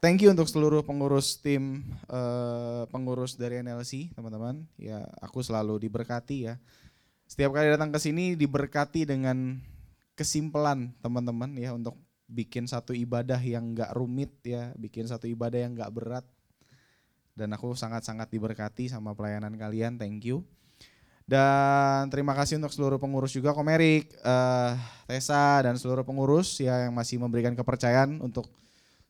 Thank you untuk seluruh pengurus tim eh, pengurus dari NLC, teman-teman. Ya, aku selalu diberkati ya. Setiap kali datang ke sini diberkati dengan kesimpulan teman-teman ya untuk bikin satu ibadah yang enggak rumit ya, bikin satu ibadah yang enggak berat. Dan aku sangat-sangat diberkati sama pelayanan kalian. Thank you. Dan terima kasih untuk seluruh pengurus juga Komerik, eh, Tessa dan seluruh pengurus ya yang masih memberikan kepercayaan untuk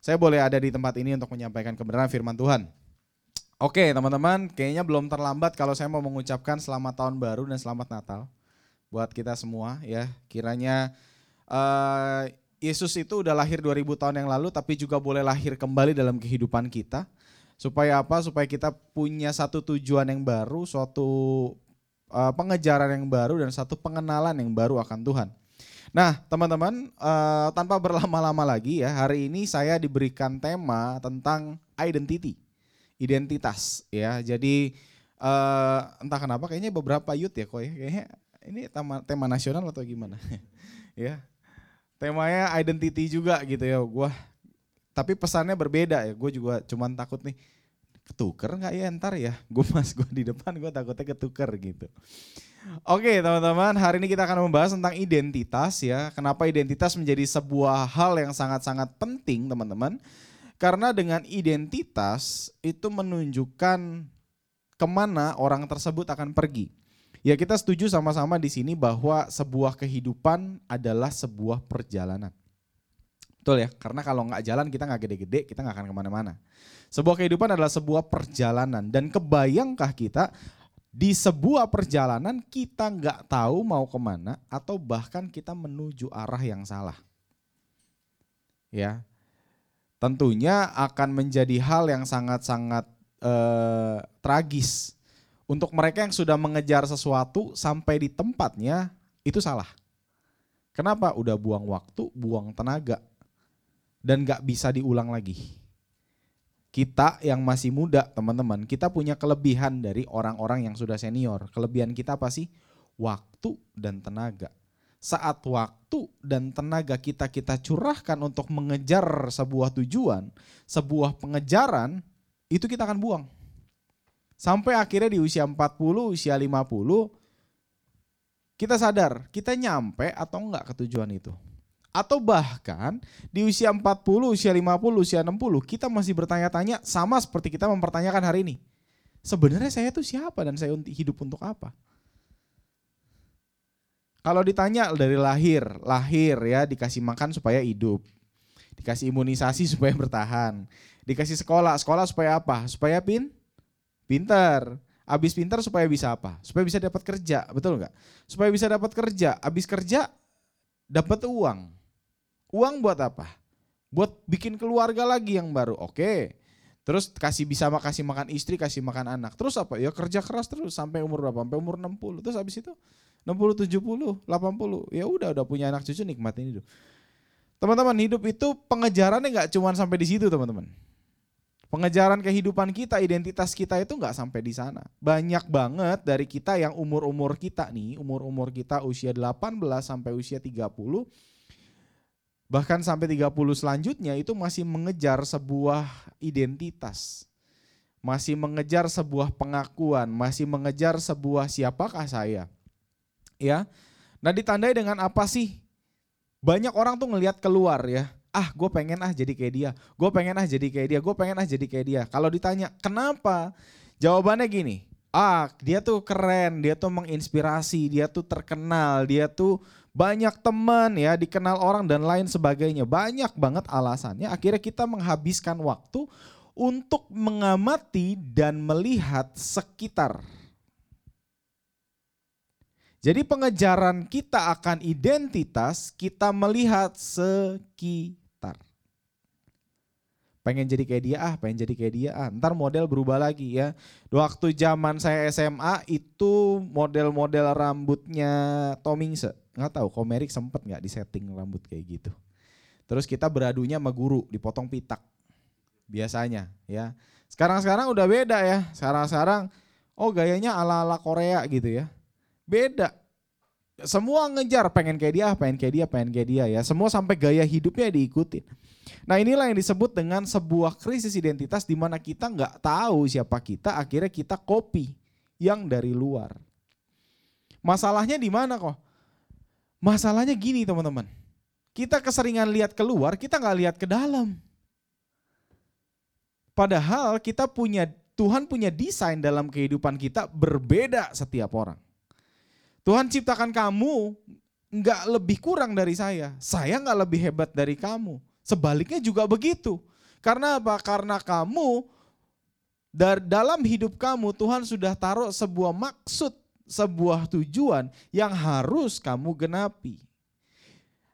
saya boleh ada di tempat ini untuk menyampaikan kebenaran firman Tuhan. Oke teman-teman, kayaknya belum terlambat kalau saya mau mengucapkan selamat tahun baru dan selamat Natal buat kita semua ya. Kiranya eh, Yesus itu udah lahir 2000 tahun yang lalu tapi juga boleh lahir kembali dalam kehidupan kita. Supaya apa? Supaya kita punya satu tujuan yang baru, suatu eh, pengejaran yang baru dan satu pengenalan yang baru akan Tuhan. Nah, teman-teman, eh, tanpa berlama-lama lagi ya, hari ini saya diberikan tema tentang identity, identitas ya. Jadi eh, entah kenapa kayaknya beberapa youth ya kok ya, kayaknya ini tema, tema nasional atau gimana? ya. Temanya identity juga gitu ya. Gua tapi pesannya berbeda ya. Gue juga cuman takut nih ketuker nggak ya? Ntar ya gue mas gue di depan gue takutnya ketuker gitu. Oke teman-teman hari ini kita akan membahas tentang identitas ya. Kenapa identitas menjadi sebuah hal yang sangat-sangat penting teman-teman? Karena dengan identitas itu menunjukkan ke mana orang tersebut akan pergi. Ya kita setuju sama-sama di sini bahwa sebuah kehidupan adalah sebuah perjalanan betul ya karena kalau nggak jalan kita nggak gede-gede kita nggak akan ke mana-mana sebuah kehidupan adalah sebuah perjalanan dan kebayangkah kita di sebuah perjalanan kita nggak tahu mau ke mana atau bahkan kita menuju arah yang salah. Ya, tentunya akan menjadi hal yang sangat-sangat eh, tragis untuk mereka yang sudah mengejar sesuatu sampai di tempatnya itu salah. Kenapa? Udah buang waktu, buang tenaga, dan nggak bisa diulang lagi. Kita yang masih muda teman-teman kita punya kelebihan dari orang-orang yang sudah senior. Kelebihan kita apa sih? Waktu dan tenaga. Saat waktu dan tenaga kita kita curahkan untuk mengejar sebuah tujuan sebuah pengejaran itu kita akan buang. Sampai akhirnya di usia 40 usia 50 kita sadar kita nyampe atau enggak ke tujuan itu atau bahkan di usia 40, usia 50, usia 60 kita masih bertanya-tanya sama seperti kita mempertanyakan hari ini. Sebenarnya saya itu siapa dan saya hidup untuk apa? Kalau ditanya dari lahir, lahir ya dikasih makan supaya hidup. Dikasih imunisasi supaya bertahan. Dikasih sekolah, sekolah supaya apa? Supaya pin pinter. Abis pinter supaya bisa apa? Supaya bisa dapat kerja, betul nggak? Supaya bisa dapat kerja, abis kerja dapat uang. Uang buat apa? Buat bikin keluarga lagi yang baru. Oke. Terus kasih bisa kasih makan istri, kasih makan anak. Terus apa? Ya kerja keras terus sampai umur berapa? Sampai umur 60. Terus habis itu 60, 70, 80. Ya udah udah punya anak cucu nikmatin hidup. Teman-teman, hidup itu pengejarannya nggak cuma sampai di situ, teman-teman. Pengejaran kehidupan kita, identitas kita itu nggak sampai di sana. Banyak banget dari kita yang umur-umur kita nih, umur-umur kita usia 18 sampai usia 30 bahkan sampai 30 selanjutnya itu masih mengejar sebuah identitas. Masih mengejar sebuah pengakuan, masih mengejar sebuah siapakah saya. Ya. Nah, ditandai dengan apa sih? Banyak orang tuh ngelihat keluar ya. Ah, gue pengen ah jadi kayak dia. Gue pengen ah jadi kayak dia. Gue pengen ah jadi kayak dia. Kalau ditanya, kenapa? Jawabannya gini. Ah, dia tuh keren, dia tuh menginspirasi, dia tuh terkenal, dia tuh banyak teman ya, dikenal orang dan lain sebagainya. Banyak banget alasannya. Akhirnya kita menghabiskan waktu untuk mengamati dan melihat sekitar. Jadi pengejaran kita akan identitas, kita melihat sekitar. pengen jadi kayak dia ah, pengen jadi kayak dia ah. Ntar model berubah lagi ya. Waktu zaman saya SMA itu model-model rambutnya Tomingse. Nggak tahu, Komerik sempet nggak disetting rambut kayak gitu. Terus kita beradunya sama guru, dipotong pitak. Biasanya ya. Sekarang-sekarang udah beda ya. Sekarang-sekarang oh gayanya ala-ala Korea gitu ya. Beda semua ngejar pengen kayak dia, pengen kayak dia, pengen kayak dia ya. Semua sampai gaya hidupnya diikutin. Nah inilah yang disebut dengan sebuah krisis identitas di mana kita nggak tahu siapa kita, akhirnya kita copy yang dari luar. Masalahnya di mana kok? Masalahnya gini teman-teman. Kita keseringan lihat keluar, kita nggak lihat ke dalam. Padahal kita punya Tuhan punya desain dalam kehidupan kita berbeda setiap orang. Tuhan ciptakan kamu nggak lebih kurang dari saya. Saya nggak lebih hebat dari kamu. Sebaliknya juga begitu. Karena apa? Karena kamu dalam hidup kamu Tuhan sudah taruh sebuah maksud, sebuah tujuan yang harus kamu genapi.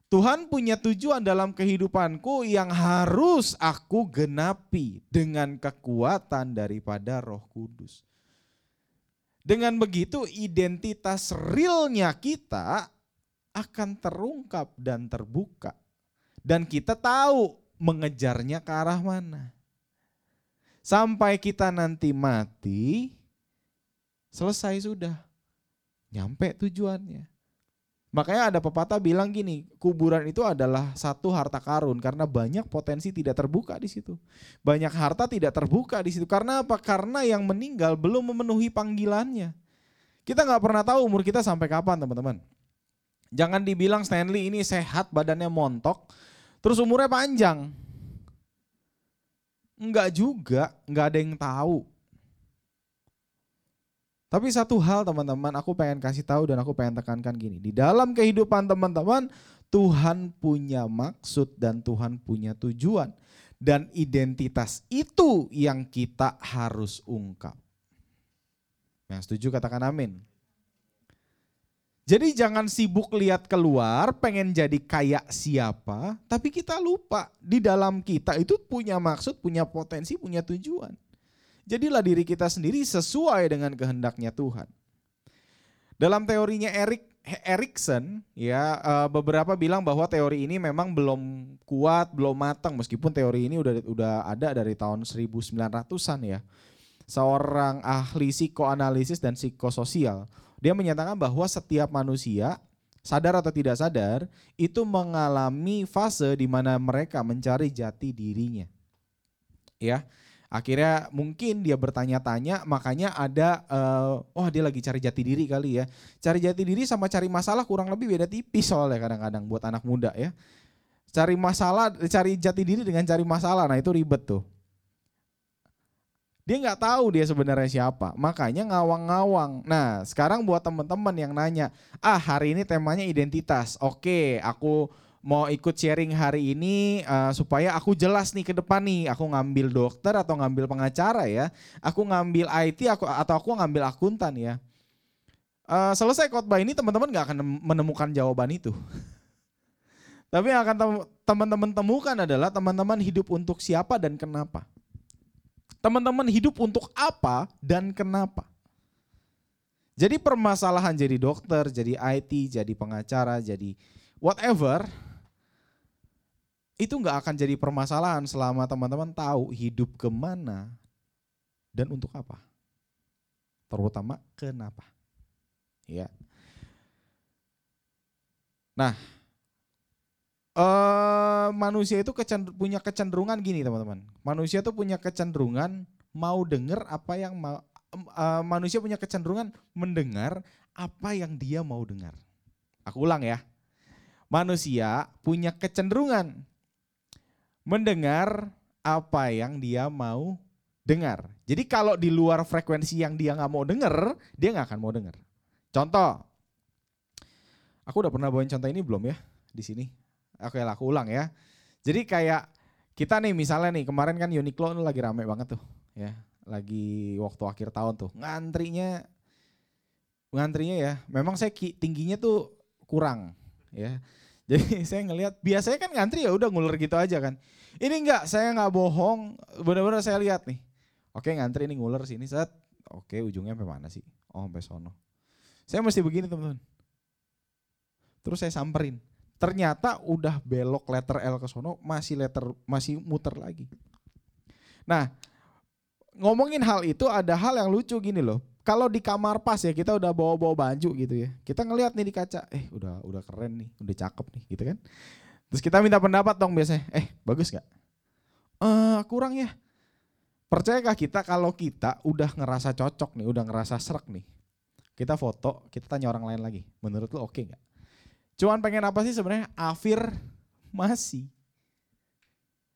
Tuhan punya tujuan dalam kehidupanku yang harus aku genapi dengan kekuatan daripada Roh Kudus. Dengan begitu identitas realnya kita akan terungkap dan terbuka. Dan kita tahu mengejarnya ke arah mana. Sampai kita nanti mati, selesai sudah. Nyampe tujuannya. Makanya ada pepatah bilang gini, kuburan itu adalah satu harta karun karena banyak potensi tidak terbuka di situ. Banyak harta tidak terbuka di situ. Karena apa? Karena yang meninggal belum memenuhi panggilannya. Kita nggak pernah tahu umur kita sampai kapan, teman-teman. Jangan dibilang Stanley ini sehat, badannya montok, terus umurnya panjang. Enggak juga, enggak ada yang tahu. Tapi satu hal teman-teman aku pengen kasih tahu dan aku pengen tekankan gini. Di dalam kehidupan teman-teman Tuhan punya maksud dan Tuhan punya tujuan. Dan identitas itu yang kita harus ungkap. Yang setuju katakan amin. Jadi jangan sibuk lihat keluar, pengen jadi kayak siapa, tapi kita lupa di dalam kita itu punya maksud, punya potensi, punya tujuan. Jadilah diri kita sendiri sesuai dengan kehendaknya Tuhan. Dalam teorinya Erik Erikson ya eh, beberapa bilang bahwa teori ini memang belum kuat, belum matang meskipun teori ini udah udah ada dari tahun 1900-an ya. Seorang ahli psikoanalisis dan psikososial, dia menyatakan bahwa setiap manusia sadar atau tidak sadar itu mengalami fase di mana mereka mencari jati dirinya. Ya. Akhirnya mungkin dia bertanya-tanya, makanya ada, uh, wah dia lagi cari jati diri kali ya. Cari jati diri sama cari masalah kurang lebih beda tipis soalnya kadang-kadang buat anak muda ya. Cari masalah, cari jati diri dengan cari masalah, nah itu ribet tuh. Dia nggak tahu dia sebenarnya siapa, makanya ngawang-ngawang. Nah sekarang buat teman-teman yang nanya, ah hari ini temanya identitas, oke aku mau ikut sharing hari ini uh, supaya aku jelas nih ke depan nih aku ngambil dokter atau ngambil pengacara ya aku ngambil IT aku atau aku ngambil akuntan ya. Uh, selesai khotbah ini teman-teman nggak akan menemukan jawaban itu. Tapi yang akan teman-teman temukan adalah teman-teman hidup untuk siapa dan kenapa. Teman-teman hidup untuk apa dan kenapa. Jadi permasalahan jadi dokter jadi IT jadi pengacara jadi whatever itu nggak akan jadi permasalahan selama teman-teman tahu hidup ke mana dan untuk apa. Terutama kenapa. Ya. Nah, eh, manusia itu kecender, punya kecenderungan gini teman-teman. Manusia itu punya kecenderungan mau dengar apa yang mau. Eh, manusia punya kecenderungan mendengar apa yang dia mau dengar. Aku ulang ya. Manusia punya kecenderungan mendengar apa yang dia mau dengar. Jadi kalau di luar frekuensi yang dia nggak mau dengar, dia nggak akan mau dengar. Contoh, aku udah pernah bawain contoh ini belum ya di sini? Oke lah, aku ulang ya. Jadi kayak kita nih misalnya nih kemarin kan Uniqlo lagi rame banget tuh ya, lagi waktu akhir tahun tuh ngantrinya, ngantrinya ya. Memang saya tingginya tuh kurang ya. Jadi saya ngelihat biasanya kan ngantri ya udah nguler gitu aja kan. Ini enggak, saya nggak bohong, benar-benar saya lihat nih. Oke ngantri ini nguler sini saat oke ujungnya sampai mana sih? Oh sampai sono. Saya mesti begini teman-teman. Terus saya samperin. Ternyata udah belok letter L ke sono masih letter masih muter lagi. Nah, ngomongin hal itu ada hal yang lucu gini loh. Kalau di kamar pas ya kita udah bawa-bawa baju gitu ya. Kita ngelihat nih di kaca, eh udah udah keren nih, udah cakep nih gitu kan. Terus kita minta pendapat dong biasanya, eh bagus gak? Eh kurang ya. Percayakah kita kalau kita udah ngerasa cocok nih, udah ngerasa serak nih. Kita foto, kita tanya orang lain lagi. Menurut lo oke okay gak? Cuman pengen apa sih sebenarnya? Afirmasi.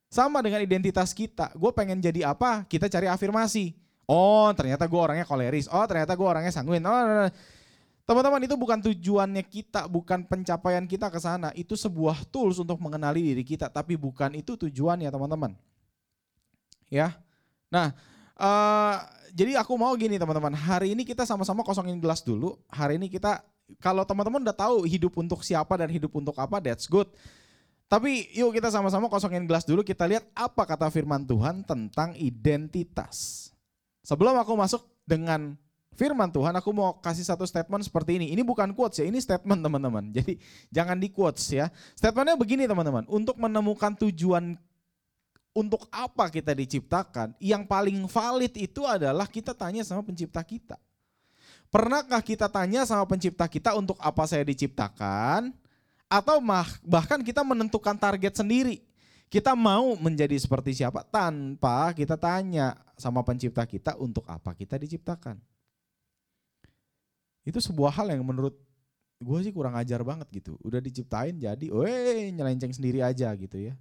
Sama dengan identitas kita. Gue pengen jadi apa? Kita cari afirmasi Oh ternyata gue orangnya koleris. Oh ternyata gue orangnya sanguin. Oh, nah, nah. Teman-teman itu bukan tujuannya kita, bukan pencapaian kita ke sana. Itu sebuah tools untuk mengenali diri kita, tapi bukan itu tujuannya teman-teman. Ya. Nah, uh, jadi aku mau gini teman-teman. Hari ini kita sama-sama kosongin gelas dulu. Hari ini kita kalau teman-teman udah tahu hidup untuk siapa dan hidup untuk apa, that's good. Tapi yuk kita sama-sama kosongin gelas dulu. Kita lihat apa kata firman Tuhan tentang identitas. Sebelum aku masuk dengan firman Tuhan, aku mau kasih satu statement seperti ini. Ini bukan quotes ya, ini statement teman-teman. Jadi jangan di quotes ya. Statementnya begini teman-teman, untuk menemukan tujuan untuk apa kita diciptakan, yang paling valid itu adalah kita tanya sama pencipta kita. Pernahkah kita tanya sama pencipta kita untuk apa saya diciptakan? Atau bahkan kita menentukan target sendiri. Kita mau menjadi seperti siapa tanpa kita tanya sama pencipta kita untuk apa kita diciptakan. Itu sebuah hal yang menurut gue sih kurang ajar banget gitu. Udah diciptain jadi, weh nyelenceng sendiri aja gitu ya.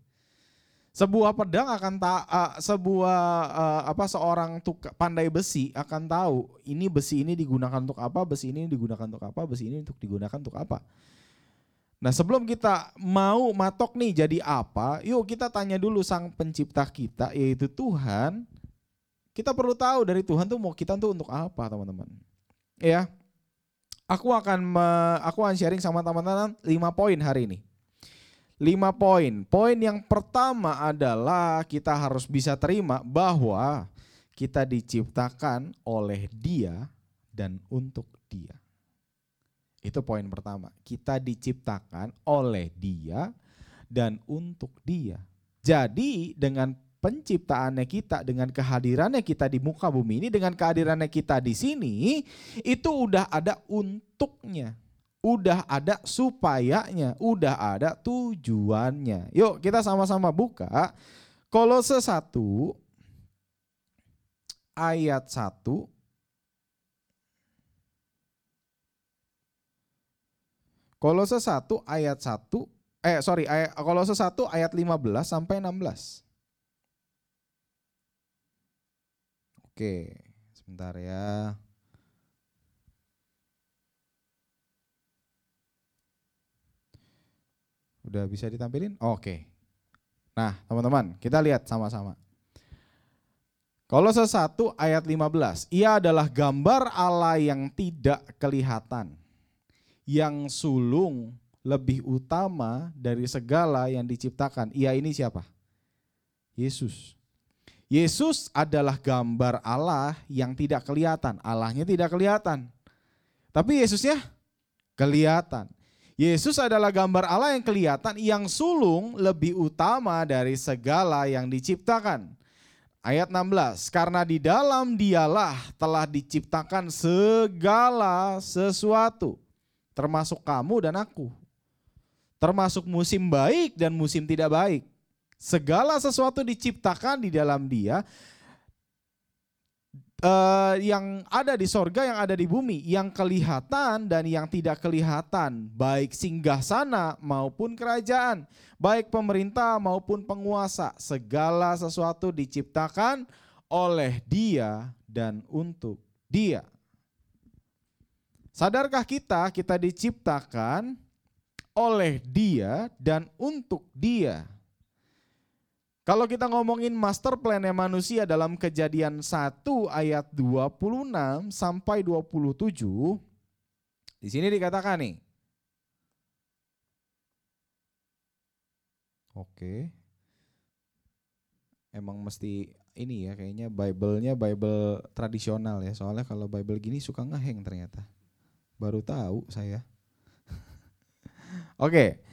Sebuah pedang akan tak uh, sebuah uh, apa seorang tuka, pandai besi akan tahu ini besi ini digunakan untuk apa, besi ini digunakan untuk apa, besi ini untuk digunakan untuk apa. Nah sebelum kita mau matok nih jadi apa, yuk kita tanya dulu sang pencipta kita yaitu Tuhan. Kita perlu tahu dari Tuhan tuh mau kita tuh untuk apa teman-teman. Ya, aku akan me, aku akan sharing sama teman-teman lima poin hari ini. Lima poin. Poin yang pertama adalah kita harus bisa terima bahwa kita diciptakan oleh Dia dan untuk Dia. Itu poin pertama. Kita diciptakan oleh Dia dan untuk Dia. Jadi dengan penciptaannya kita, dengan kehadirannya kita di muka bumi ini, dengan kehadirannya kita di sini, itu udah ada untuknya. Udah ada supayanya, udah ada tujuannya. Yuk kita sama-sama buka Kolose 1 ayat 1 Kolose 1 ayat 1 eh sorry ayat, Kolose 1 ayat 15 sampai 16. Oke, sebentar ya. Udah bisa ditampilin? Oke. Nah, teman-teman, kita lihat sama-sama. Kolose 1 ayat 15. Ia adalah gambar Allah yang tidak kelihatan yang sulung lebih utama dari segala yang diciptakan. Ia ini siapa? Yesus. Yesus adalah gambar Allah yang tidak kelihatan. Allahnya tidak kelihatan. Tapi Yesusnya kelihatan. Yesus adalah gambar Allah yang kelihatan yang sulung lebih utama dari segala yang diciptakan. Ayat 16, karena di dalam dialah telah diciptakan segala sesuatu termasuk kamu dan aku. Termasuk musim baik dan musim tidak baik. Segala sesuatu diciptakan di dalam dia uh, yang ada di sorga, yang ada di bumi, yang kelihatan dan yang tidak kelihatan, baik singgah sana maupun kerajaan, baik pemerintah maupun penguasa, segala sesuatu diciptakan oleh Dia dan untuk Dia. Sadarkah kita kita diciptakan oleh Dia dan untuk Dia? Kalau kita ngomongin master plan manusia dalam kejadian 1 ayat 26 sampai 27, di sini dikatakan nih, Oke. Emang mesti ini ya kayaknya Bible-nya Bible tradisional ya. Soalnya kalau Bible gini suka ngeheng ternyata. Baru tahu saya. Oke.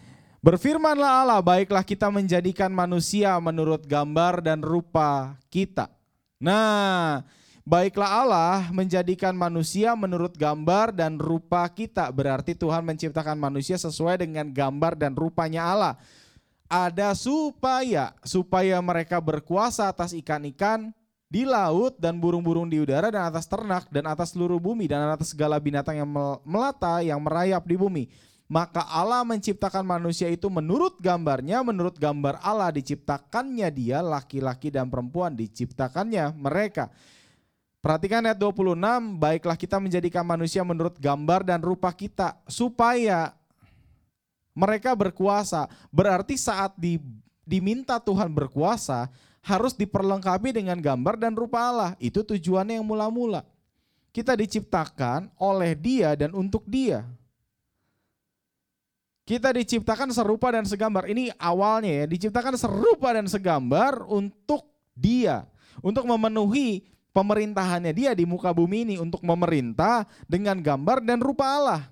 Berfirmanlah Allah, baiklah kita menjadikan manusia menurut gambar dan rupa kita. Nah, baiklah Allah menjadikan manusia menurut gambar dan rupa kita. Berarti Tuhan menciptakan manusia sesuai dengan gambar dan rupanya Allah. Ada supaya supaya mereka berkuasa atas ikan-ikan di laut dan burung-burung di udara dan atas ternak dan atas seluruh bumi dan atas segala binatang yang melata yang merayap di bumi maka Allah menciptakan manusia itu menurut gambarnya, menurut gambar Allah diciptakannya dia, laki-laki dan perempuan diciptakannya mereka. Perhatikan ayat 26, baiklah kita menjadikan manusia menurut gambar dan rupa kita, supaya mereka berkuasa. Berarti saat di, diminta Tuhan berkuasa, harus diperlengkapi dengan gambar dan rupa Allah. Itu tujuannya yang mula-mula. Kita diciptakan oleh dia dan untuk dia. Kita diciptakan serupa dan segambar. Ini awalnya ya, diciptakan serupa dan segambar untuk dia. Untuk memenuhi pemerintahannya dia di muka bumi ini. Untuk memerintah dengan gambar dan rupa Allah.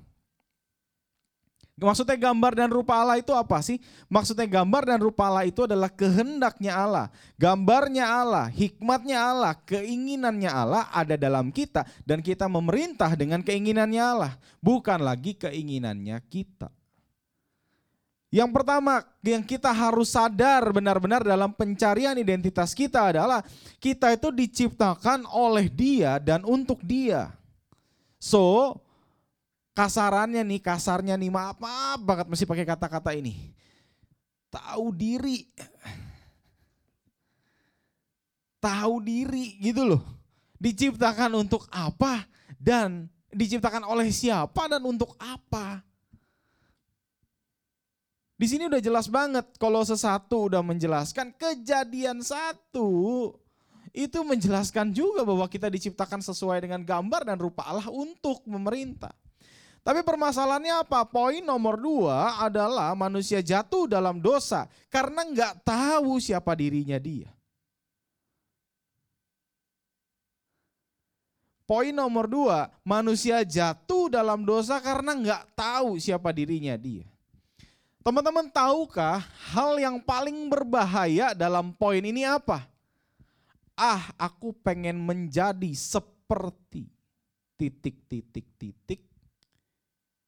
Maksudnya gambar dan rupa Allah itu apa sih? Maksudnya gambar dan rupa Allah itu adalah kehendaknya Allah. Gambarnya Allah, hikmatnya Allah, keinginannya Allah ada dalam kita. Dan kita memerintah dengan keinginannya Allah. Bukan lagi keinginannya kita. Yang pertama yang kita harus sadar benar-benar dalam pencarian identitas kita adalah kita itu diciptakan oleh dia dan untuk dia. So kasarannya nih, kasarnya nih maaf, maaf banget mesti pakai kata-kata ini. Tahu diri. Tahu diri gitu loh. Diciptakan untuk apa dan diciptakan oleh siapa dan untuk apa. Di sini udah jelas banget kalau sesatu udah menjelaskan kejadian satu itu menjelaskan juga bahwa kita diciptakan sesuai dengan gambar dan rupa Allah untuk memerintah. Tapi permasalahannya apa? Poin nomor dua adalah manusia jatuh dalam dosa karena nggak tahu siapa dirinya dia. Poin nomor dua, manusia jatuh dalam dosa karena nggak tahu siapa dirinya dia. Teman-teman tahukah hal yang paling berbahaya dalam poin ini apa? Ah, aku pengen menjadi seperti titik-titik-titik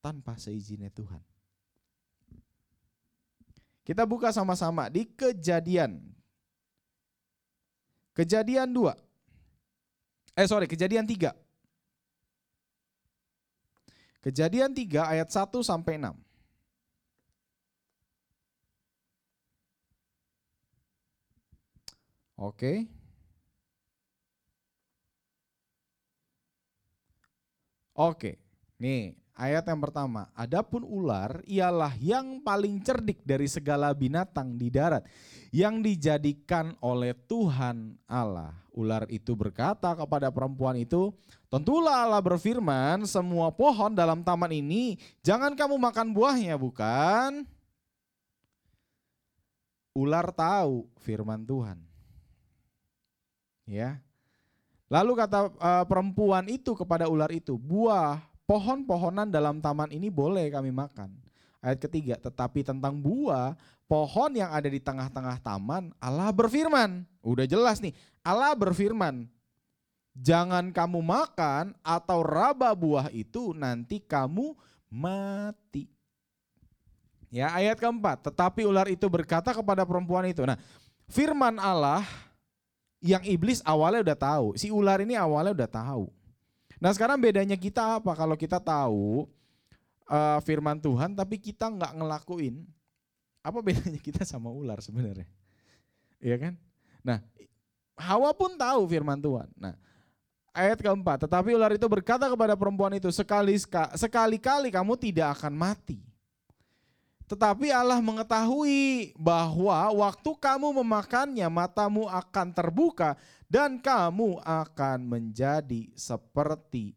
tanpa seizinnya Tuhan. Kita buka sama-sama di kejadian. Kejadian 2. Eh sorry, kejadian 3. Kejadian 3 ayat 1 sampai 6. Oke. Oke. Nih, ayat yang pertama. Adapun ular ialah yang paling cerdik dari segala binatang di darat yang dijadikan oleh Tuhan Allah. Ular itu berkata kepada perempuan itu, "Tentulah Allah berfirman, semua pohon dalam taman ini jangan kamu makan buahnya, bukan?" Ular tahu firman Tuhan. Ya. Lalu kata uh, perempuan itu kepada ular itu, buah pohon-pohonan dalam taman ini boleh kami makan. Ayat ketiga, tetapi tentang buah pohon yang ada di tengah-tengah taman, Allah berfirman. Udah jelas nih, Allah berfirman, jangan kamu makan atau raba buah itu nanti kamu mati. Ya ayat keempat, tetapi ular itu berkata kepada perempuan itu. Nah firman Allah yang iblis awalnya udah tahu, si ular ini awalnya udah tahu. Nah sekarang bedanya kita apa? Kalau kita tahu uh, firman Tuhan tapi kita nggak ngelakuin, apa bedanya kita sama ular sebenarnya? Iya kan? Nah Hawa pun tahu firman Tuhan. Nah ayat keempat, tetapi ular itu berkata kepada perempuan itu, sekali sekali-kali kamu tidak akan mati. Tetapi Allah mengetahui bahwa waktu kamu memakannya matamu akan terbuka dan kamu akan menjadi seperti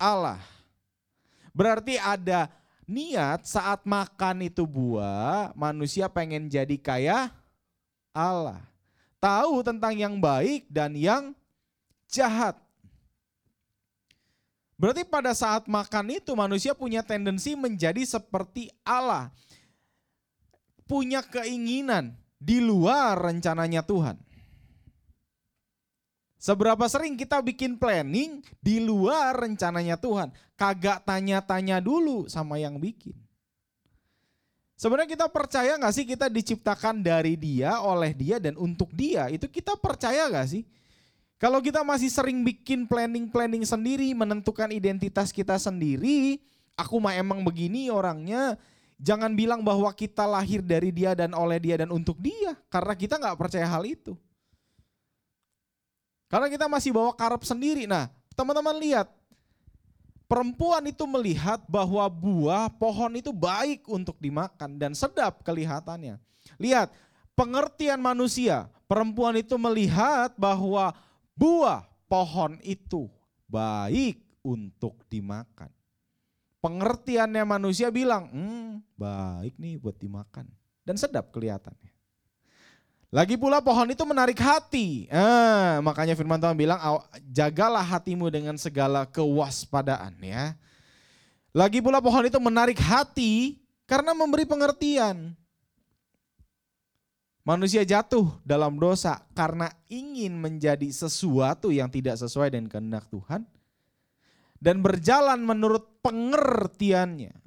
Allah. Berarti ada niat saat makan itu buah, manusia pengen jadi kaya Allah. Tahu tentang yang baik dan yang jahat. Berarti pada saat makan itu manusia punya tendensi menjadi seperti Allah. Punya keinginan di luar rencananya Tuhan. Seberapa sering kita bikin planning di luar rencananya Tuhan. Kagak tanya-tanya dulu sama yang bikin. Sebenarnya kita percaya gak sih kita diciptakan dari dia, oleh dia, dan untuk dia. Itu kita percaya gak sih? Kalau kita masih sering bikin planning-planning sendiri, menentukan identitas kita sendiri, aku mah emang begini orangnya, jangan bilang bahwa kita lahir dari dia dan oleh dia dan untuk dia. Karena kita gak percaya hal itu. Karena kita masih bawa karep sendiri. Nah, teman-teman lihat, perempuan itu melihat bahwa buah pohon itu baik untuk dimakan dan sedap kelihatannya. Lihat, pengertian manusia, perempuan itu melihat bahwa buah pohon itu baik untuk dimakan. Pengertiannya manusia bilang, hmm, baik nih buat dimakan. Dan sedap kelihatannya. Lagi pula pohon itu menarik hati. Eh, makanya firman Tuhan bilang jagalah hatimu dengan segala kewaspadaan ya. Lagi pula pohon itu menarik hati karena memberi pengertian. Manusia jatuh dalam dosa karena ingin menjadi sesuatu yang tidak sesuai dengan kehendak Tuhan dan berjalan menurut pengertiannya.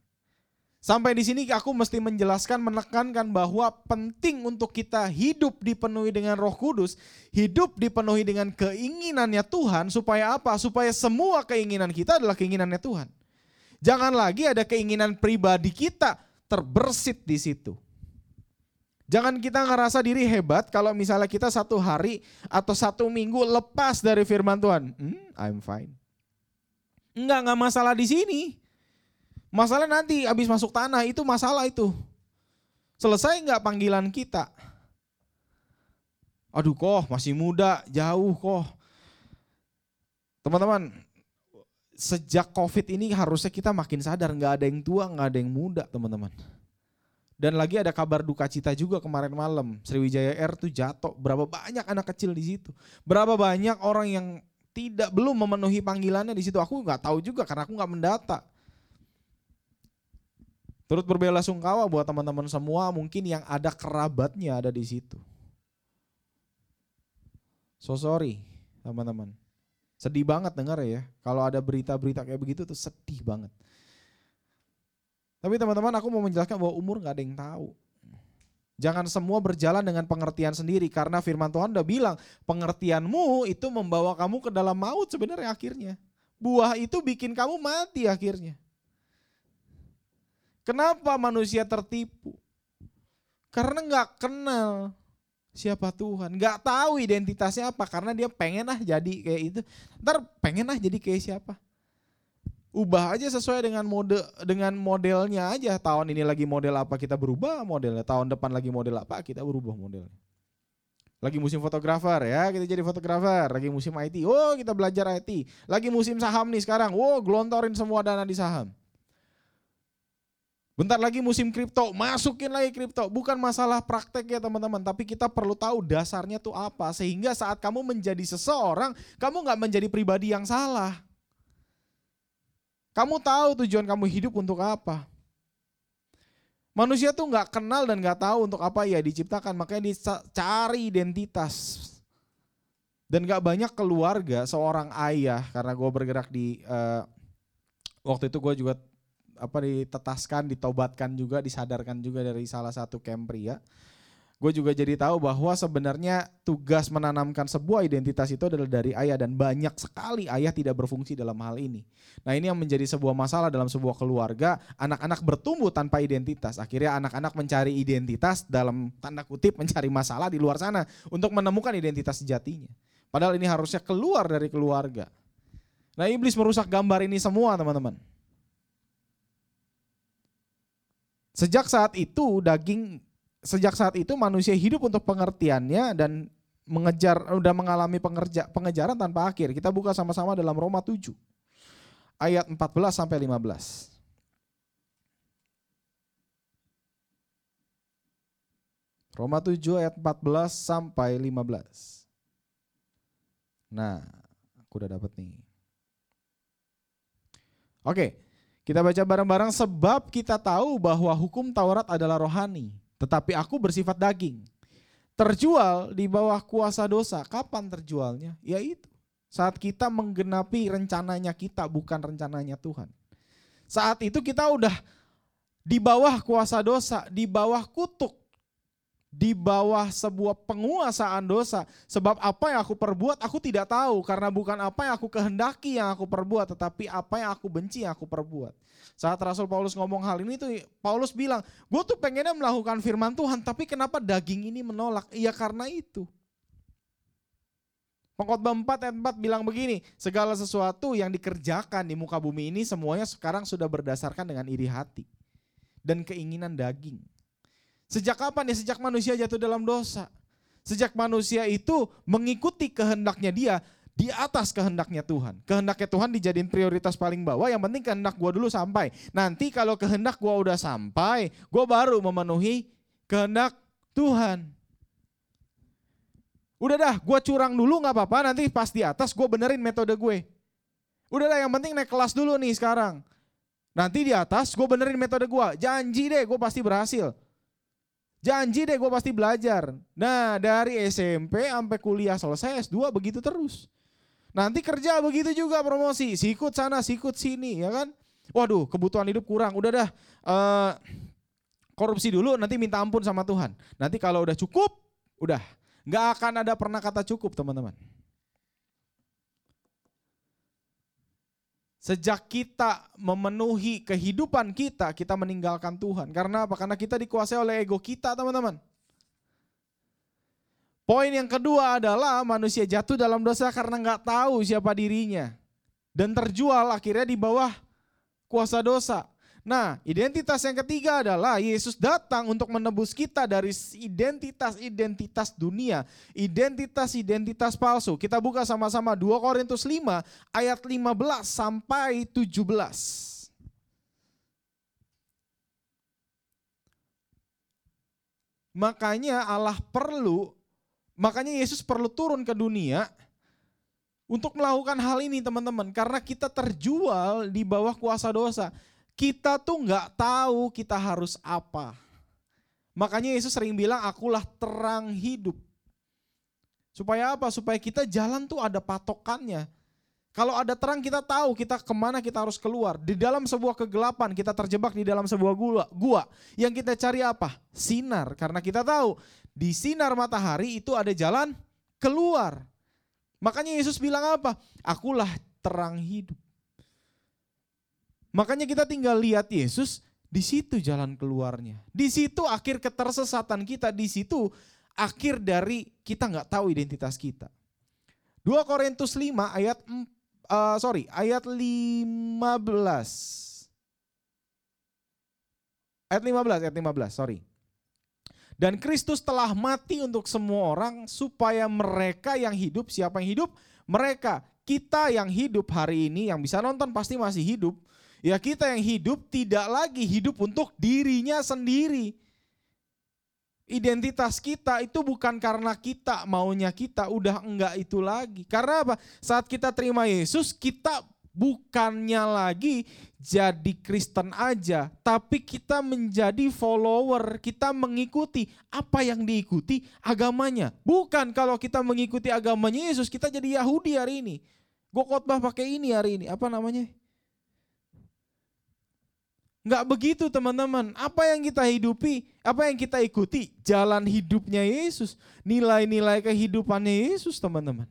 Sampai di sini aku mesti menjelaskan, menekankan bahwa penting untuk kita hidup dipenuhi dengan roh kudus, hidup dipenuhi dengan keinginannya Tuhan, supaya apa? Supaya semua keinginan kita adalah keinginannya Tuhan. Jangan lagi ada keinginan pribadi kita terbersit di situ. Jangan kita ngerasa diri hebat kalau misalnya kita satu hari atau satu minggu lepas dari firman Tuhan. Hmm, I'm fine. Enggak, enggak masalah di sini. Masalah nanti habis masuk tanah itu masalah itu. Selesai nggak panggilan kita? Aduh kok masih muda, jauh kok. Teman-teman, sejak COVID ini harusnya kita makin sadar nggak ada yang tua, nggak ada yang muda, teman-teman. Dan lagi ada kabar duka cita juga kemarin malam. Sriwijaya Air tuh jatuh. Berapa banyak anak kecil di situ. Berapa banyak orang yang tidak belum memenuhi panggilannya di situ. Aku nggak tahu juga karena aku nggak mendata. Turut berbela sungkawa buat teman-teman semua mungkin yang ada kerabatnya ada di situ. So sorry teman-teman. Sedih banget dengar ya. Kalau ada berita-berita kayak begitu tuh sedih banget. Tapi teman-teman aku mau menjelaskan bahwa umur gak ada yang tahu. Jangan semua berjalan dengan pengertian sendiri karena firman Tuhan udah bilang pengertianmu itu membawa kamu ke dalam maut sebenarnya akhirnya. Buah itu bikin kamu mati akhirnya. Kenapa manusia tertipu? Karena nggak kenal siapa Tuhan, nggak tahu identitasnya apa karena dia pengen ah jadi kayak itu. Ntar pengen ah jadi kayak siapa? Ubah aja sesuai dengan mode dengan modelnya aja. Tahun ini lagi model apa kita berubah modelnya. Tahun depan lagi model apa kita berubah modelnya. Lagi musim fotografer ya, kita jadi fotografer. Lagi musim IT, oh kita belajar IT. Lagi musim saham nih sekarang, oh gelontorin semua dana di saham. Bentar lagi musim kripto, masukin lagi kripto. Bukan masalah praktek ya teman-teman, tapi kita perlu tahu dasarnya tuh apa. Sehingga saat kamu menjadi seseorang, kamu nggak menjadi pribadi yang salah. Kamu tahu tujuan kamu hidup untuk apa. Manusia tuh nggak kenal dan nggak tahu untuk apa ya diciptakan, makanya dicari identitas. Dan gak banyak keluarga seorang ayah, karena gue bergerak di uh, waktu itu gue juga apa ditetaskan, ditobatkan juga, disadarkan juga dari salah satu camp pria. Gue juga jadi tahu bahwa sebenarnya tugas menanamkan sebuah identitas itu adalah dari ayah dan banyak sekali ayah tidak berfungsi dalam hal ini. Nah ini yang menjadi sebuah masalah dalam sebuah keluarga, anak-anak bertumbuh tanpa identitas. Akhirnya anak-anak mencari identitas dalam tanda kutip mencari masalah di luar sana untuk menemukan identitas sejatinya. Padahal ini harusnya keluar dari keluarga. Nah iblis merusak gambar ini semua teman-teman. Sejak saat itu daging sejak saat itu manusia hidup untuk pengertiannya dan mengejar udah mengalami pengerja, pengejaran tanpa akhir. Kita buka sama-sama dalam Roma 7 ayat 14 sampai 15. Roma 7 ayat 14 sampai 15. Nah, aku udah dapat nih. Oke kita baca bareng-bareng sebab kita tahu bahwa hukum Taurat adalah rohani, tetapi aku bersifat daging. Terjual di bawah kuasa dosa. Kapan terjualnya? Ya itu. Saat kita menggenapi rencananya kita bukan rencananya Tuhan. Saat itu kita udah di bawah kuasa dosa, di bawah kutuk di bawah sebuah penguasaan dosa. Sebab apa yang aku perbuat aku tidak tahu karena bukan apa yang aku kehendaki yang aku perbuat tetapi apa yang aku benci yang aku perbuat. Saat Rasul Paulus ngomong hal ini tuh Paulus bilang, gue tuh pengennya melakukan firman Tuhan tapi kenapa daging ini menolak? Iya karena itu. Pengkhotbah 4 ayat 4 bilang begini, segala sesuatu yang dikerjakan di muka bumi ini semuanya sekarang sudah berdasarkan dengan iri hati dan keinginan daging. Sejak kapan ya? Sejak manusia jatuh dalam dosa. Sejak manusia itu mengikuti kehendaknya dia di atas kehendaknya Tuhan. Kehendaknya Tuhan dijadiin prioritas paling bawah. Yang penting kehendak gue dulu sampai. Nanti kalau kehendak gue udah sampai, gue baru memenuhi kehendak Tuhan. Udah dah, gue curang dulu nggak apa-apa. Nanti pas di atas gue benerin metode gue. Udah dah, yang penting naik kelas dulu nih sekarang. Nanti di atas gue benerin metode gue. Janji deh, gue pasti berhasil. Janji deh gue pasti belajar. Nah dari SMP sampai kuliah selesai S2 begitu terus. Nanti kerja begitu juga promosi. Sikut sana, sikut sini ya kan. Waduh kebutuhan hidup kurang. Udah dah uh, korupsi dulu nanti minta ampun sama Tuhan. Nanti kalau udah cukup, udah. Gak akan ada pernah kata cukup teman-teman. Sejak kita memenuhi kehidupan kita, kita meninggalkan Tuhan. Karena apa? Karena kita dikuasai oleh ego kita, teman-teman. Poin yang kedua adalah manusia jatuh dalam dosa karena nggak tahu siapa dirinya. Dan terjual akhirnya di bawah kuasa dosa. Nah, identitas yang ketiga adalah Yesus datang untuk menebus kita dari identitas-identitas dunia, identitas-identitas palsu. Kita buka sama-sama 2 Korintus 5 ayat 15 sampai 17. Makanya Allah perlu, makanya Yesus perlu turun ke dunia untuk melakukan hal ini teman-teman. Karena kita terjual di bawah kuasa dosa kita tuh nggak tahu kita harus apa. Makanya Yesus sering bilang, akulah terang hidup. Supaya apa? Supaya kita jalan tuh ada patokannya. Kalau ada terang kita tahu kita ke mana kita harus keluar. Di dalam sebuah kegelapan kita terjebak di dalam sebuah gua. gua. Yang kita cari apa? Sinar. Karena kita tahu di sinar matahari itu ada jalan keluar. Makanya Yesus bilang apa? Akulah terang hidup. Makanya kita tinggal lihat Yesus, di situ jalan keluarnya. Di situ akhir ketersesatan kita, di situ akhir dari kita nggak tahu identitas kita. 2 Korintus 5 ayat uh, sorry, ayat 15. Ayat 15, ayat 15, sorry. Dan Kristus telah mati untuk semua orang supaya mereka yang hidup, siapa yang hidup? Mereka, kita yang hidup hari ini, yang bisa nonton pasti masih hidup Ya kita yang hidup tidak lagi hidup untuk dirinya sendiri. Identitas kita itu bukan karena kita maunya kita udah enggak itu lagi. Karena apa? Saat kita terima Yesus kita bukannya lagi jadi Kristen aja, tapi kita menjadi follower, kita mengikuti apa yang diikuti agamanya. Bukan kalau kita mengikuti agamanya Yesus, kita jadi Yahudi hari ini. Gue khotbah pakai ini hari ini, apa namanya? Enggak begitu teman-teman. Apa yang kita hidupi, apa yang kita ikuti, jalan hidupnya Yesus. Nilai-nilai kehidupannya Yesus teman-teman.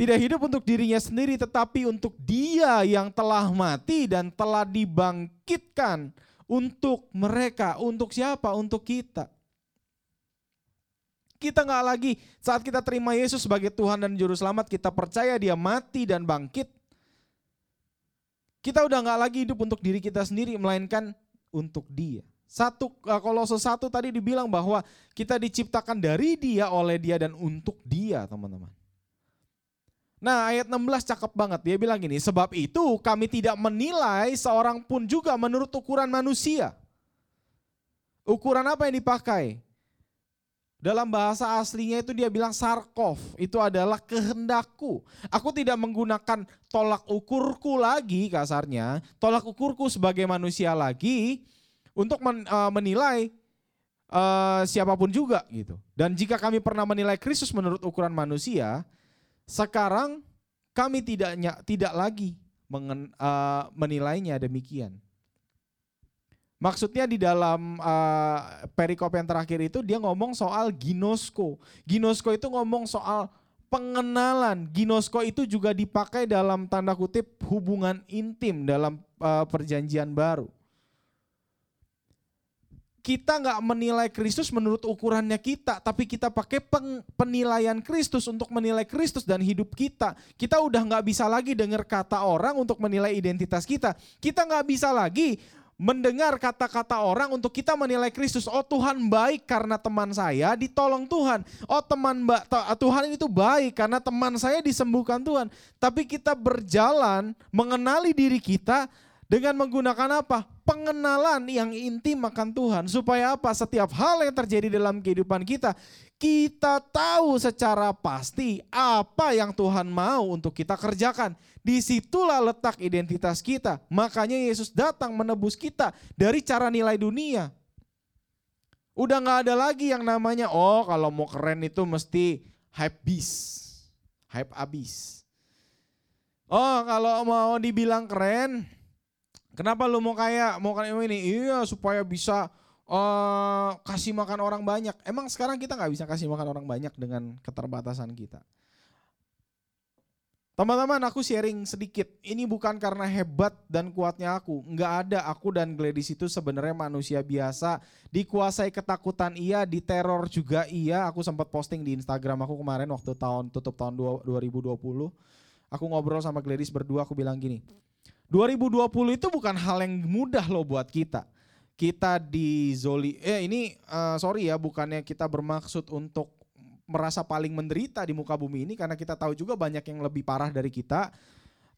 Tidak hidup untuk dirinya sendiri tetapi untuk dia yang telah mati dan telah dibangkitkan untuk mereka. Untuk siapa? Untuk kita. Kita nggak lagi saat kita terima Yesus sebagai Tuhan dan Juru Selamat, kita percaya dia mati dan bangkit kita udah nggak lagi hidup untuk diri kita sendiri, melainkan untuk dia. Satu eh, Kolose satu tadi dibilang bahwa kita diciptakan dari dia, oleh dia, dan untuk dia teman-teman. Nah ayat 16 cakep banget, dia bilang gini, sebab itu kami tidak menilai seorang pun juga menurut ukuran manusia. Ukuran apa yang dipakai? Dalam bahasa aslinya itu dia bilang sarkof, itu adalah kehendakku. Aku tidak menggunakan tolak ukurku lagi kasarnya, tolak ukurku sebagai manusia lagi untuk men, uh, menilai uh, siapa pun juga gitu. Dan jika kami pernah menilai Kristus menurut ukuran manusia, sekarang kami tidak tidak lagi mengen, uh, menilainya demikian. Maksudnya di dalam uh, perikop yang terakhir itu dia ngomong soal ginosko. Ginosko itu ngomong soal pengenalan. Ginosko itu juga dipakai dalam tanda kutip hubungan intim dalam uh, perjanjian baru. Kita nggak menilai Kristus menurut ukurannya kita, tapi kita pakai penilaian Kristus untuk menilai Kristus dan hidup kita. Kita udah nggak bisa lagi dengar kata orang untuk menilai identitas kita. Kita nggak bisa lagi mendengar kata-kata orang untuk kita menilai Kristus. Oh Tuhan baik karena teman saya ditolong Tuhan. Oh teman Tuhan itu baik karena teman saya disembuhkan Tuhan. Tapi kita berjalan mengenali diri kita dengan menggunakan apa? Pengenalan yang intim akan Tuhan. Supaya apa? Setiap hal yang terjadi dalam kehidupan kita, kita tahu secara pasti apa yang Tuhan mau untuk kita kerjakan. Di situlah letak identitas kita. Makanya Yesus datang menebus kita dari cara nilai dunia. Udah gak ada lagi yang namanya, oh kalau mau keren itu mesti hype bis. Hype abis. Oh kalau mau dibilang keren, kenapa lu mau kayak mau kayak ini? Iya supaya bisa uh, kasih makan orang banyak. Emang sekarang kita nggak bisa kasih makan orang banyak dengan keterbatasan kita. Teman-teman, aku sharing sedikit. Ini bukan karena hebat dan kuatnya aku. Nggak ada. Aku dan Gladys itu sebenarnya manusia biasa. Dikuasai ketakutan iya, diteror juga iya. Aku sempat posting di Instagram aku kemarin waktu tahun tutup tahun 2020. Aku ngobrol sama Gladys berdua, aku bilang gini. 2020 itu bukan hal yang mudah loh buat kita kita di zoli eh ini uh, sorry ya bukannya kita bermaksud untuk merasa paling menderita di muka bumi ini karena kita tahu juga banyak yang lebih parah dari kita.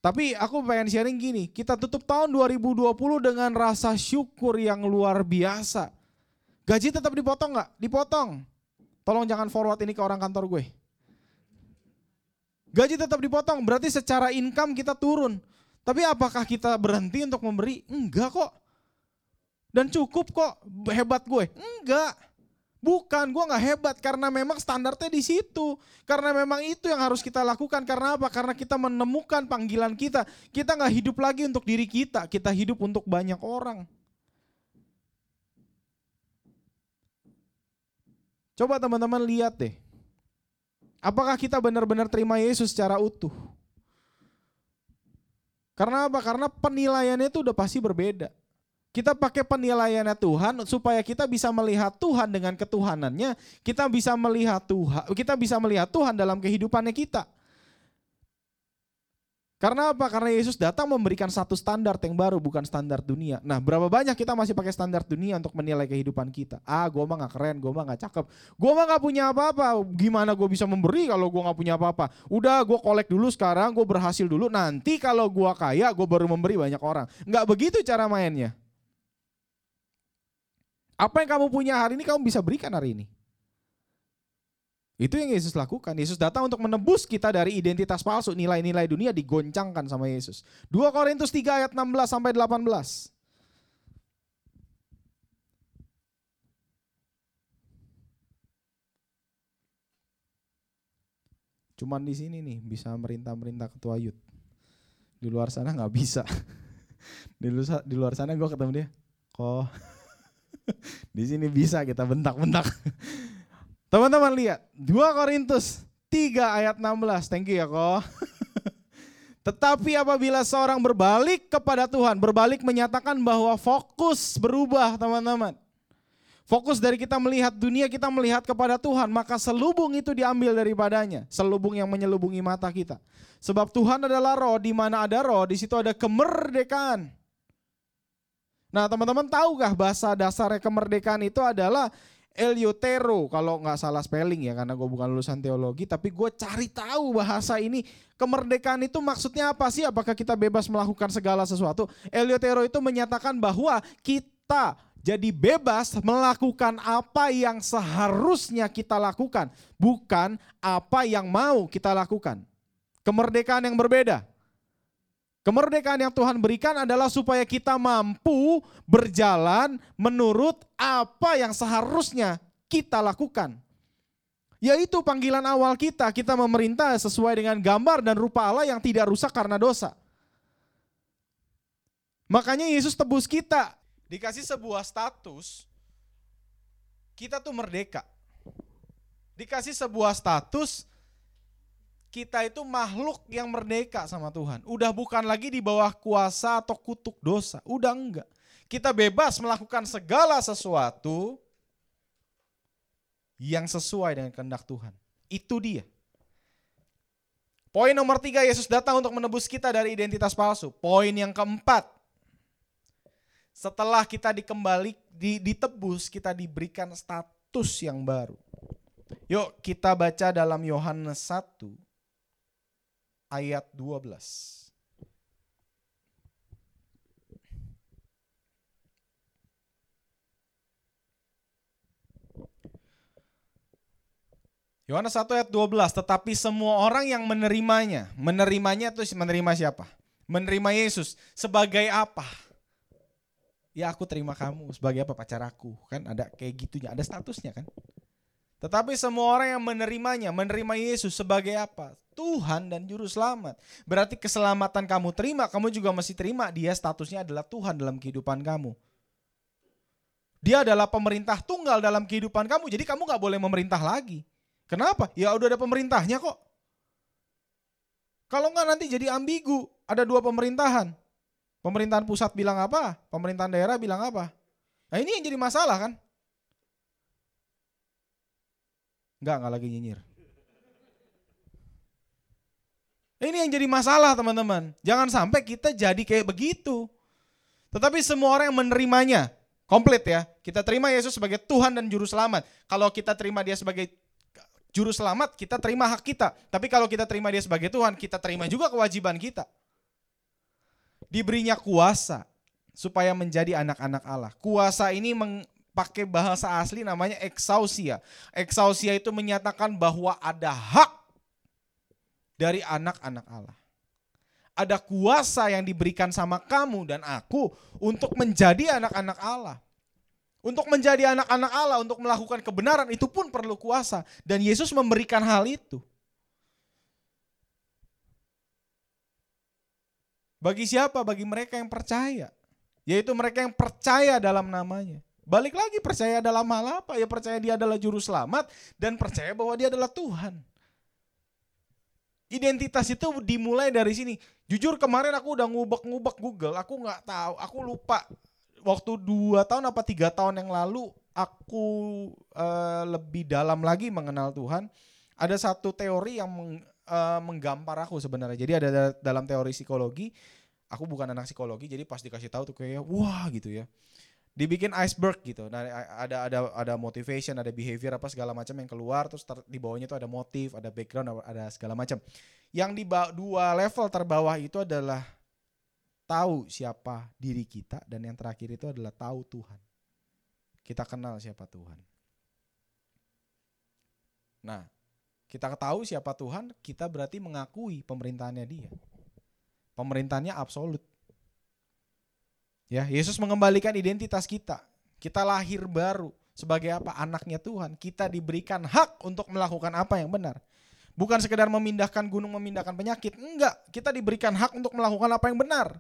Tapi aku pengen sharing gini, kita tutup tahun 2020 dengan rasa syukur yang luar biasa. Gaji tetap dipotong nggak? Dipotong. Tolong jangan forward ini ke orang kantor gue. Gaji tetap dipotong, berarti secara income kita turun. Tapi apakah kita berhenti untuk memberi? Enggak kok dan cukup kok hebat gue. Enggak. Bukan, gue nggak hebat karena memang standarnya di situ. Karena memang itu yang harus kita lakukan. Karena apa? Karena kita menemukan panggilan kita. Kita nggak hidup lagi untuk diri kita. Kita hidup untuk banyak orang. Coba teman-teman lihat deh. Apakah kita benar-benar terima Yesus secara utuh? Karena apa? Karena penilaiannya itu udah pasti berbeda. Kita pakai penilaiannya Tuhan supaya kita bisa melihat Tuhan dengan ketuhanannya. Kita bisa melihat Tuhan, kita bisa melihat Tuhan dalam kehidupannya kita. Karena apa? Karena Yesus datang memberikan satu standar yang baru, bukan standar dunia. Nah, berapa banyak kita masih pakai standar dunia untuk menilai kehidupan kita? Ah, gue mah gak keren, gue mah gak cakep, gue mah gak punya apa-apa. Gimana gue bisa memberi kalau gue gak punya apa-apa? Udah, gue kolek dulu sekarang, gue berhasil dulu. Nanti kalau gue kaya, gue baru memberi banyak orang. Gak begitu cara mainnya. Apa yang kamu punya hari ini kamu bisa berikan hari ini. Itu yang Yesus lakukan. Yesus datang untuk menebus kita dari identitas palsu, nilai-nilai dunia digoncangkan sama Yesus. 2 Korintus 3 ayat 16 sampai 18. Cuman di sini nih bisa merintah-merintah ketua yud. Di luar sana nggak bisa. di luar di luar sana gue ketemu dia. Kok Di sini bisa kita bentak-bentak. Teman-teman lihat 2 Korintus 3 ayat 16. Thank you ya kok. Tetapi apabila seorang berbalik kepada Tuhan, berbalik menyatakan bahwa fokus berubah teman-teman. Fokus dari kita melihat dunia, kita melihat kepada Tuhan, maka selubung itu diambil daripadanya. Selubung yang menyelubungi mata kita. Sebab Tuhan adalah roh, di mana ada roh, di situ ada kemerdekaan. Nah teman-teman tahukah bahasa dasar kemerdekaan itu adalah Eliotero kalau nggak salah spelling ya karena gue bukan lulusan teologi tapi gue cari tahu bahasa ini kemerdekaan itu maksudnya apa sih apakah kita bebas melakukan segala sesuatu Eliotero itu menyatakan bahwa kita Jadi bebas melakukan apa yang seharusnya kita lakukan, bukan apa yang mau kita lakukan. Kemerdekaan yang berbeda. Kemerdekaan yang Tuhan berikan adalah supaya kita mampu berjalan menurut apa yang seharusnya kita lakukan. Yaitu panggilan awal kita, kita memerintah sesuai dengan gambar dan rupa Allah yang tidak rusak karena dosa. Makanya Yesus tebus kita, dikasih sebuah status, kita tuh merdeka. Dikasih sebuah status, kita itu makhluk yang merdeka sama Tuhan. Udah bukan lagi di bawah kuasa atau kutuk dosa. Udah enggak. Kita bebas melakukan segala sesuatu yang sesuai dengan kehendak Tuhan. Itu dia. Poin nomor tiga, Yesus datang untuk menebus kita dari identitas palsu. Poin yang keempat, setelah kita dikembali, ditebus, kita diberikan status yang baru. Yuk kita baca dalam Yohanes 1 ayat 12. Yohanes 1 ayat 12, tetapi semua orang yang menerimanya, menerimanya itu menerima siapa? Menerima Yesus sebagai apa? Ya aku terima kamu sebagai apa pacar aku, kan ada kayak gitunya, ada statusnya kan? Tetapi semua orang yang menerimanya, menerima Yesus sebagai apa? Tuhan dan juru selamat. Berarti keselamatan kamu terima, kamu juga masih terima dia statusnya adalah Tuhan dalam kehidupan kamu. Dia adalah pemerintah tunggal dalam kehidupan kamu, jadi kamu gak boleh memerintah lagi. Kenapa? Ya udah ada pemerintahnya kok. Kalau nggak nanti jadi ambigu. Ada dua pemerintahan. Pemerintahan pusat bilang apa? Pemerintahan daerah bilang apa? Nah ini yang jadi masalah kan? Enggak, enggak lagi nyinyir. Ini yang jadi masalah teman-teman. Jangan sampai kita jadi kayak begitu. Tetapi semua orang yang menerimanya, komplit ya. Kita terima Yesus sebagai Tuhan dan Juru Selamat. Kalau kita terima dia sebagai juru selamat, kita terima hak kita. Tapi kalau kita terima dia sebagai Tuhan, kita terima juga kewajiban kita. Diberinya kuasa supaya menjadi anak-anak Allah. Kuasa ini pakai bahasa asli namanya exousia. Exousia itu menyatakan bahwa ada hak dari anak-anak Allah. Ada kuasa yang diberikan sama kamu dan aku untuk menjadi anak-anak Allah. Untuk menjadi anak-anak Allah, untuk melakukan kebenaran itu pun perlu kuasa. Dan Yesus memberikan hal itu. Bagi siapa? Bagi mereka yang percaya. Yaitu mereka yang percaya dalam namanya. Balik lagi percaya dalam hal apa? Ya percaya dia adalah juru selamat dan percaya bahwa dia adalah Tuhan. Identitas itu dimulai dari sini. Jujur kemarin aku udah ngubek-ngubek Google, aku nggak tahu, aku lupa waktu dua tahun apa tiga tahun yang lalu aku uh, lebih dalam lagi mengenal Tuhan. Ada satu teori yang meng, uh, menggampar aku sebenarnya. Jadi ada dalam teori psikologi, aku bukan anak psikologi, jadi pas dikasih tahu tuh kayak wah gitu ya. Dibikin iceberg gitu. Nah, ada ada ada motivation, ada behavior apa segala macam yang keluar terus ter, di bawahnya itu ada motif, ada background, ada segala macam. Yang di dua level terbawah itu adalah tahu siapa diri kita dan yang terakhir itu adalah tahu Tuhan. Kita kenal siapa Tuhan. Nah, kita tahu siapa Tuhan, kita berarti mengakui pemerintahannya dia. Pemerintahannya absolut. Ya, Yesus mengembalikan identitas kita. Kita lahir baru sebagai apa? Anaknya Tuhan. Kita diberikan hak untuk melakukan apa yang benar. Bukan sekedar memindahkan gunung, memindahkan penyakit. Enggak, kita diberikan hak untuk melakukan apa yang benar.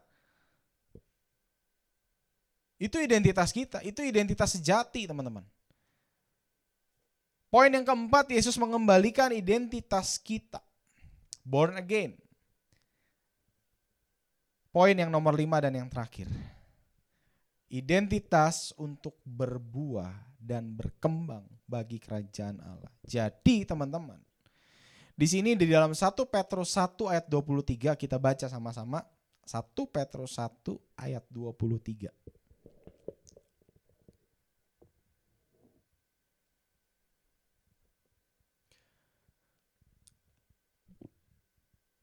Itu identitas kita, itu identitas sejati teman-teman. Poin yang keempat, Yesus mengembalikan identitas kita. Born again. Poin yang nomor lima dan yang terakhir. Identitas untuk berbuah dan berkembang bagi kerajaan Allah. Jadi teman-teman, di sini di dalam 1 Petrus 1 ayat 23 kita baca sama-sama. 1 Petrus 1 ayat 23.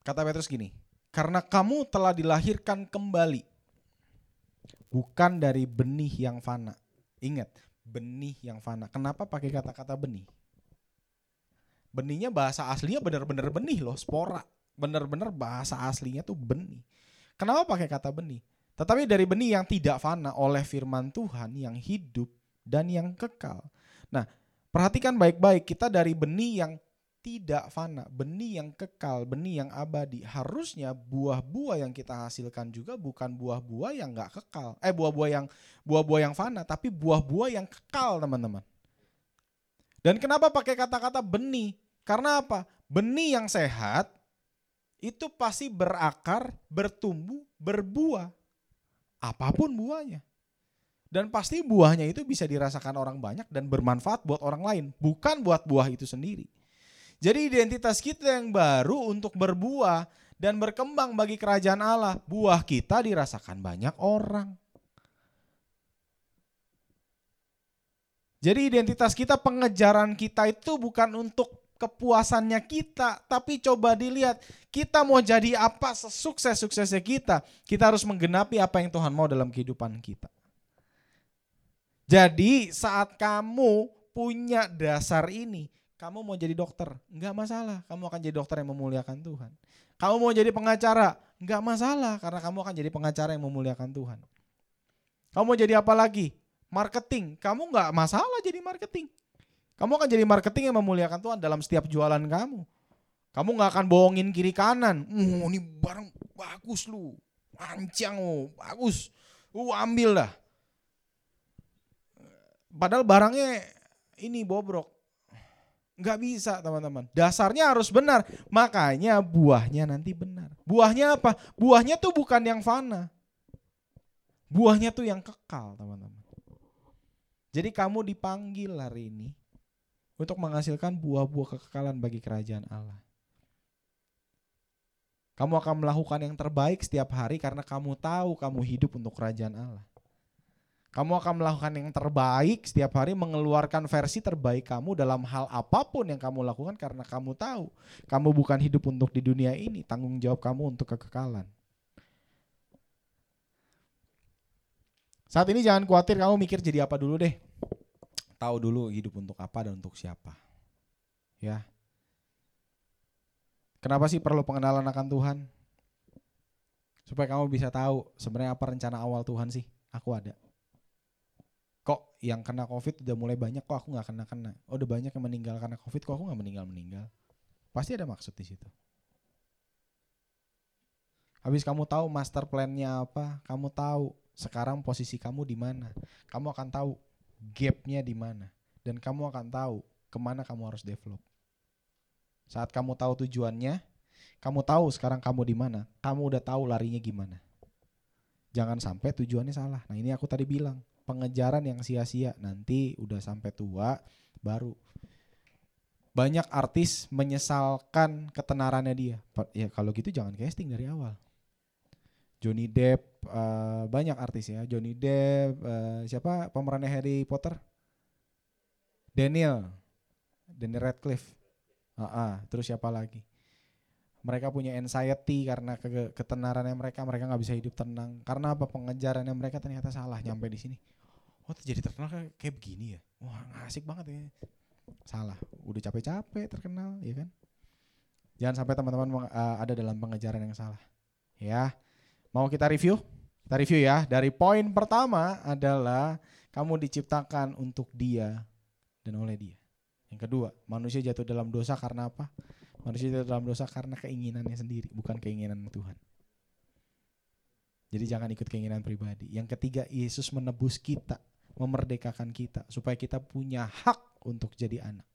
Kata Petrus gini, karena kamu telah dilahirkan kembali, bukan dari benih yang fana, Ingat, benih yang fana. Kenapa pakai kata-kata benih? Benihnya bahasa aslinya benar-benar benih loh, spora. Benar-benar bahasa aslinya tuh benih. Kenapa pakai kata benih? Tetapi dari benih yang tidak fana oleh firman Tuhan yang hidup dan yang kekal. Nah, perhatikan baik-baik kita dari benih yang tidak fana, benih yang kekal, benih yang abadi. Harusnya buah-buah yang kita hasilkan juga bukan buah-buah yang nggak kekal. Eh buah-buah yang buah-buah yang fana, tapi buah-buah yang kekal, teman-teman. Dan kenapa pakai kata-kata benih? Karena apa? Benih yang sehat itu pasti berakar, bertumbuh, berbuah. Apa pun buahnya. Dan pasti buahnya itu bisa dirasakan orang banyak dan bermanfaat buat orang lain, bukan buat buah itu sendiri. Jadi identitas kita yang baru untuk berbuah dan berkembang bagi kerajaan Allah. Buah kita dirasakan banyak orang. Jadi identitas kita, pengejaran kita itu bukan untuk kepuasannya kita, tapi coba dilihat kita mau jadi apa sesukses-suksesnya kita. Kita harus menggenapi apa yang Tuhan mau dalam kehidupan kita. Jadi saat kamu punya dasar ini, kamu mau jadi dokter, nggak masalah. Kamu akan jadi dokter yang memuliakan Tuhan. Kamu mau jadi pengacara, nggak masalah karena kamu akan jadi pengacara yang memuliakan Tuhan. Kamu mau jadi apa lagi? Marketing, kamu nggak masalah jadi marketing. Kamu akan jadi marketing yang memuliakan Tuhan dalam setiap jualan kamu. Kamu nggak akan bohongin kiri kanan. Uh, ini barang bagus lu, mancang lu, bagus. Uh, ambil dah. Padahal barangnya ini bobrok Nggak bisa teman-teman. Dasarnya harus benar. Makanya buahnya nanti benar. Buahnya apa? Buahnya tuh bukan yang fana. Buahnya tuh yang kekal teman-teman. Jadi kamu dipanggil hari ini untuk menghasilkan buah-buah kekekalan bagi kerajaan Allah. Kamu akan melakukan yang terbaik setiap hari karena kamu tahu kamu hidup untuk kerajaan Allah. Kamu akan melakukan yang terbaik setiap hari mengeluarkan versi terbaik kamu dalam hal apa pun yang kamu lakukan karena kamu tahu kamu bukan hidup untuk di dunia ini, tanggung jawab kamu untuk kekekalan. Saat ini jangan khawatir kamu mikir jadi apa dulu deh. Tahu dulu hidup untuk apa dan untuk siapa. Ya. Kenapa sih perlu pengenalan akan Tuhan? Supaya kamu bisa tahu sebenarnya apa rencana awal Tuhan sih. Aku ada kok yang kena covid udah mulai banyak kok aku nggak kena kena oh udah banyak yang meninggal karena covid kok aku nggak meninggal meninggal pasti ada maksud di situ. Habis kamu tahu master plannya apa kamu tahu sekarang posisi kamu di mana kamu akan tahu gapnya di mana dan kamu akan tahu ke mana kamu harus develop. Saat kamu tahu tujuannya kamu tahu sekarang kamu di mana kamu udah tahu larinya gimana. Jangan sampai tujuannya salah. Nah ini aku tadi bilang pengejaran yang sia-sia. Nanti udah sampai tua baru. Banyak artis menyesalkan ketenarannya dia. Ya kalau gitu jangan casting dari awal. Johnny Depp uh, banyak artis ya. Johnny Depp uh, siapa pemerannya Harry Potter? Daniel. Daniel Radcliffe. Uh -uh, terus siapa lagi? Mereka punya anxiety karena ke ketenarannya mereka. Mereka nggak bisa hidup tenang. Karena apa? Pengejarannya mereka ternyata salah nyampe di sini oh jadi terkenal kayak begini ya? Wah asik banget ya salah. Udah capek-capek terkenal ya kan? Jangan sampai teman-teman uh, ada dalam pengejaran yang salah. Ya. Mau kita review? Kita review ya. Dari poin pertama adalah kamu diciptakan untuk dia dan oleh dia. Yang kedua manusia jatuh dalam dosa karena apa? Manusia itu dalam dosa karena keinginannya sendiri, bukan keinginan Tuhan. Jadi jangan ikut keinginan pribadi. Yang ketiga, Yesus menebus kita, memerdekakan kita supaya kita punya hak untuk jadi anak.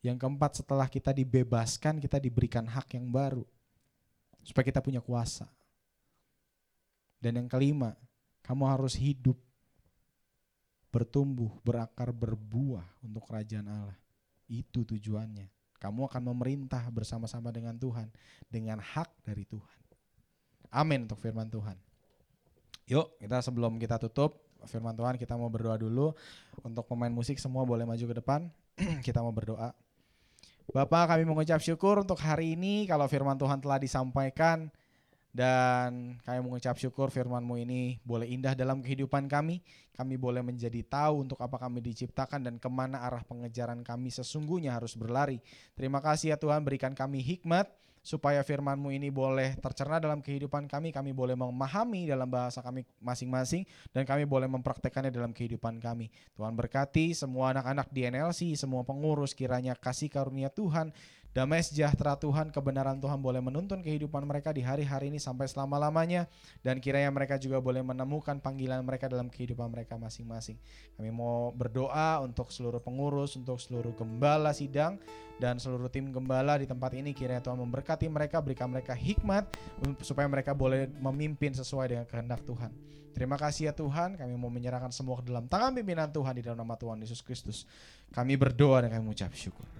Yang keempat, setelah kita dibebaskan, kita diberikan hak yang baru supaya kita punya kuasa. Dan yang kelima, kamu harus hidup bertumbuh, berakar, berbuah untuk kerajaan Allah. Itu tujuannya. Kamu akan memerintah bersama-sama dengan Tuhan dengan hak dari Tuhan. Amin untuk firman Tuhan. Yuk, kita sebelum kita tutup firman Tuhan, kita mau berdoa dulu. Untuk pemain musik semua boleh maju ke depan. kita mau berdoa. Bapak kami mengucap syukur untuk hari ini kalau firman Tuhan telah disampaikan Dan kami mengucap syukur firman-Mu ini boleh indah dalam kehidupan kami. Kami boleh menjadi tahu untuk apa kami diciptakan dan ke mana arah pengejaran kami sesungguhnya harus berlari. Terima kasih ya Tuhan berikan kami hikmat supaya firman-Mu ini boleh tercerna dalam kehidupan kami, kami boleh memahami dalam bahasa kami masing-masing, dan kami boleh mempraktekannya dalam kehidupan kami. Tuhan berkati semua anak-anak di NLC, semua pengurus, kiranya kasih karunia Tuhan Damai sejahtera Tuhan, kebenaran Tuhan boleh menuntun kehidupan mereka di hari-hari ini sampai selama-lamanya dan kiranya mereka juga boleh menemukan panggilan mereka dalam kehidupan mereka masing-masing. Kami mau berdoa untuk seluruh pengurus, untuk seluruh gembala sidang dan seluruh tim gembala di tempat ini kiranya Tuhan memberkati mereka, berikan mereka hikmat supaya mereka boleh memimpin sesuai dengan kehendak Tuhan. Terima kasih ya Tuhan, kami mau menyerahkan semua ke dalam tangan pimpinan Tuhan di dalam nama Tuhan Yesus Kristus. Kami berdoa dan kami mengucap syukur.